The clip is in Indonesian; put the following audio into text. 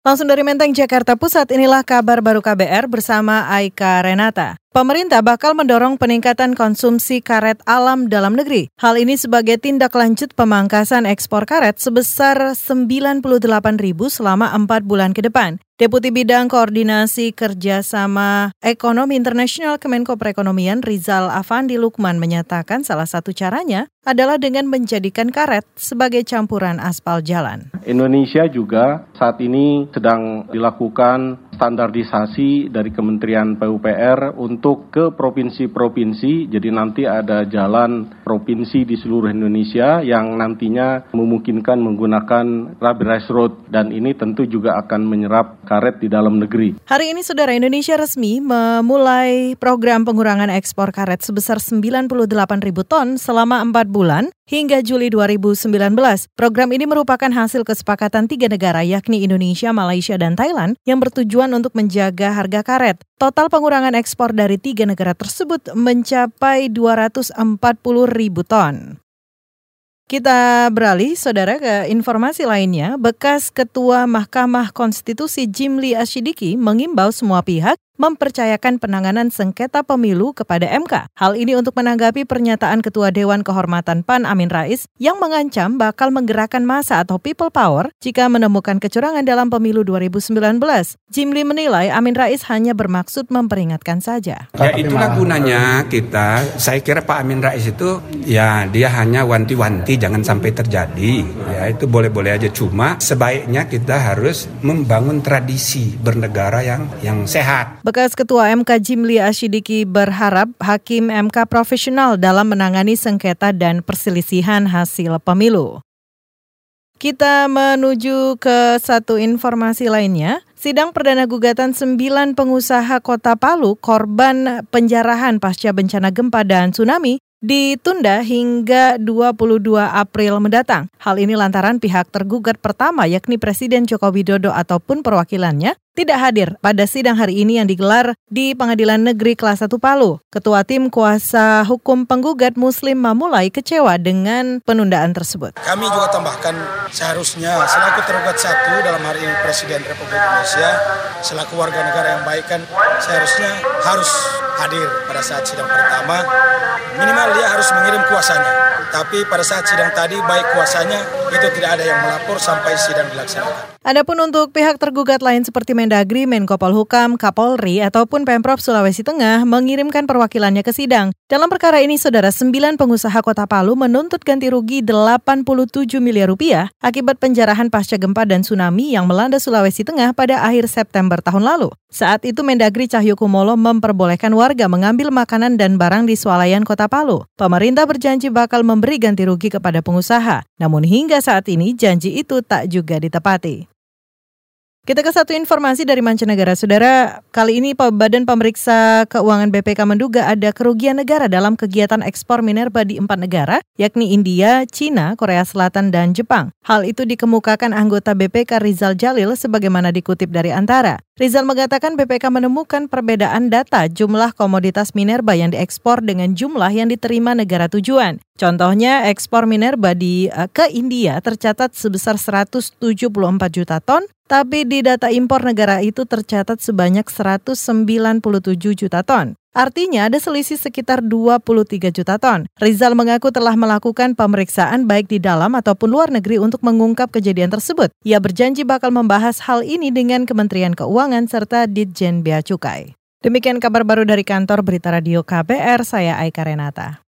Langsung dari Menteng, Jakarta Pusat, inilah kabar baru KBR bersama Aika Renata. Pemerintah bakal mendorong peningkatan konsumsi karet alam dalam negeri. Hal ini sebagai tindak lanjut pemangkasan ekspor karet sebesar 98 ribu selama 4 bulan ke depan. Deputi Bidang Koordinasi Kerjasama Ekonomi Internasional Kemenko Perekonomian Rizal Afandi Lukman menyatakan salah satu caranya adalah dengan menjadikan karet sebagai campuran aspal jalan. Indonesia juga saat ini sedang dilakukan standarisasi dari Kementerian PUPR untuk ke provinsi-provinsi. Jadi nanti ada jalan provinsi di seluruh Indonesia yang nantinya memungkinkan menggunakan rubberized road dan ini tentu juga akan menyerap karet di dalam negeri. Hari ini Saudara Indonesia resmi memulai program pengurangan ekspor karet sebesar 98 ribu ton selama 4 bulan hingga Juli 2019. Program ini merupakan hasil kesepakatan tiga negara yakni Indonesia, Malaysia, dan Thailand yang bertujuan untuk menjaga harga karet. Total pengurangan ekspor dari tiga negara tersebut mencapai 240 ribu ton. Kita beralih, saudara, ke informasi lainnya. Bekas Ketua Mahkamah Konstitusi Jimli Asyidiki mengimbau semua pihak mempercayakan penanganan sengketa pemilu kepada MK. Hal ini untuk menanggapi pernyataan Ketua Dewan Kehormatan PAN Amin Rais yang mengancam bakal menggerakkan masa atau people power jika menemukan kecurangan dalam pemilu 2019. Jimli menilai Amin Rais hanya bermaksud memperingatkan saja. Ya itulah gunanya kita. Saya kira Pak Amin Rais itu ya dia hanya wanti-wanti jangan sampai terjadi. Ya itu boleh-boleh aja cuma sebaiknya kita harus membangun tradisi bernegara yang yang sehat. Bekas Ketua MK Jimli Asyidiki berharap hakim MK profesional dalam menangani sengketa dan perselisihan hasil pemilu. Kita menuju ke satu informasi lainnya. Sidang perdana gugatan sembilan pengusaha kota Palu korban penjarahan pasca bencana gempa dan tsunami ditunda hingga 22 April mendatang. Hal ini lantaran pihak tergugat pertama yakni Presiden Joko Widodo ataupun perwakilannya tidak hadir pada sidang hari ini yang digelar di Pengadilan Negeri Kelas 1 Palu. Ketua Tim Kuasa Hukum Penggugat Muslim Mamulai kecewa dengan penundaan tersebut. Kami juga tambahkan seharusnya selaku tergugat satu dalam hari ini Presiden Republik Indonesia selaku warga negara yang baik kan seharusnya harus hadir pada saat sidang pertama minimal dia harus mengirim kuasanya. Tapi pada saat sidang tadi baik kuasanya itu tidak ada yang melapor sampai sidang dilaksanakan. Adapun untuk pihak tergugat lain seperti Mendagri, Menko Polhukam, Kapolri, ataupun Pemprov Sulawesi Tengah mengirimkan perwakilannya ke sidang. Dalam perkara ini, saudara sembilan pengusaha kota Palu menuntut ganti rugi 87 miliar rupiah akibat penjarahan pasca gempa dan tsunami yang melanda Sulawesi Tengah pada akhir September tahun lalu. Saat itu Mendagri Cahyokumolo memperbolehkan warga mengambil makanan dan barang di swalayan kota Palu. Pemerintah berjanji bakal memberi ganti rugi kepada pengusaha. Namun hingga saat ini janji itu tak juga ditepati. Kita ke satu informasi dari mancanegara, saudara. Kali ini Badan Pemeriksa Keuangan BPK menduga ada kerugian negara dalam kegiatan ekspor minerba di empat negara, yakni India, Cina, Korea Selatan, dan Jepang. Hal itu dikemukakan anggota BPK Rizal Jalil sebagaimana dikutip dari Antara. Rizal mengatakan BPK menemukan perbedaan data jumlah komoditas minerba yang diekspor dengan jumlah yang diterima negara tujuan. Contohnya, ekspor minerba di uh, ke India tercatat sebesar 174 juta ton, tapi di data impor negara itu tercatat sebanyak 197 juta ton. Artinya ada selisih sekitar 23 juta ton. Rizal mengaku telah melakukan pemeriksaan baik di dalam ataupun luar negeri untuk mengungkap kejadian tersebut. Ia berjanji bakal membahas hal ini dengan Kementerian Keuangan serta Ditjen Bea Cukai. Demikian kabar baru dari kantor Berita Radio KBR, saya Aika Renata.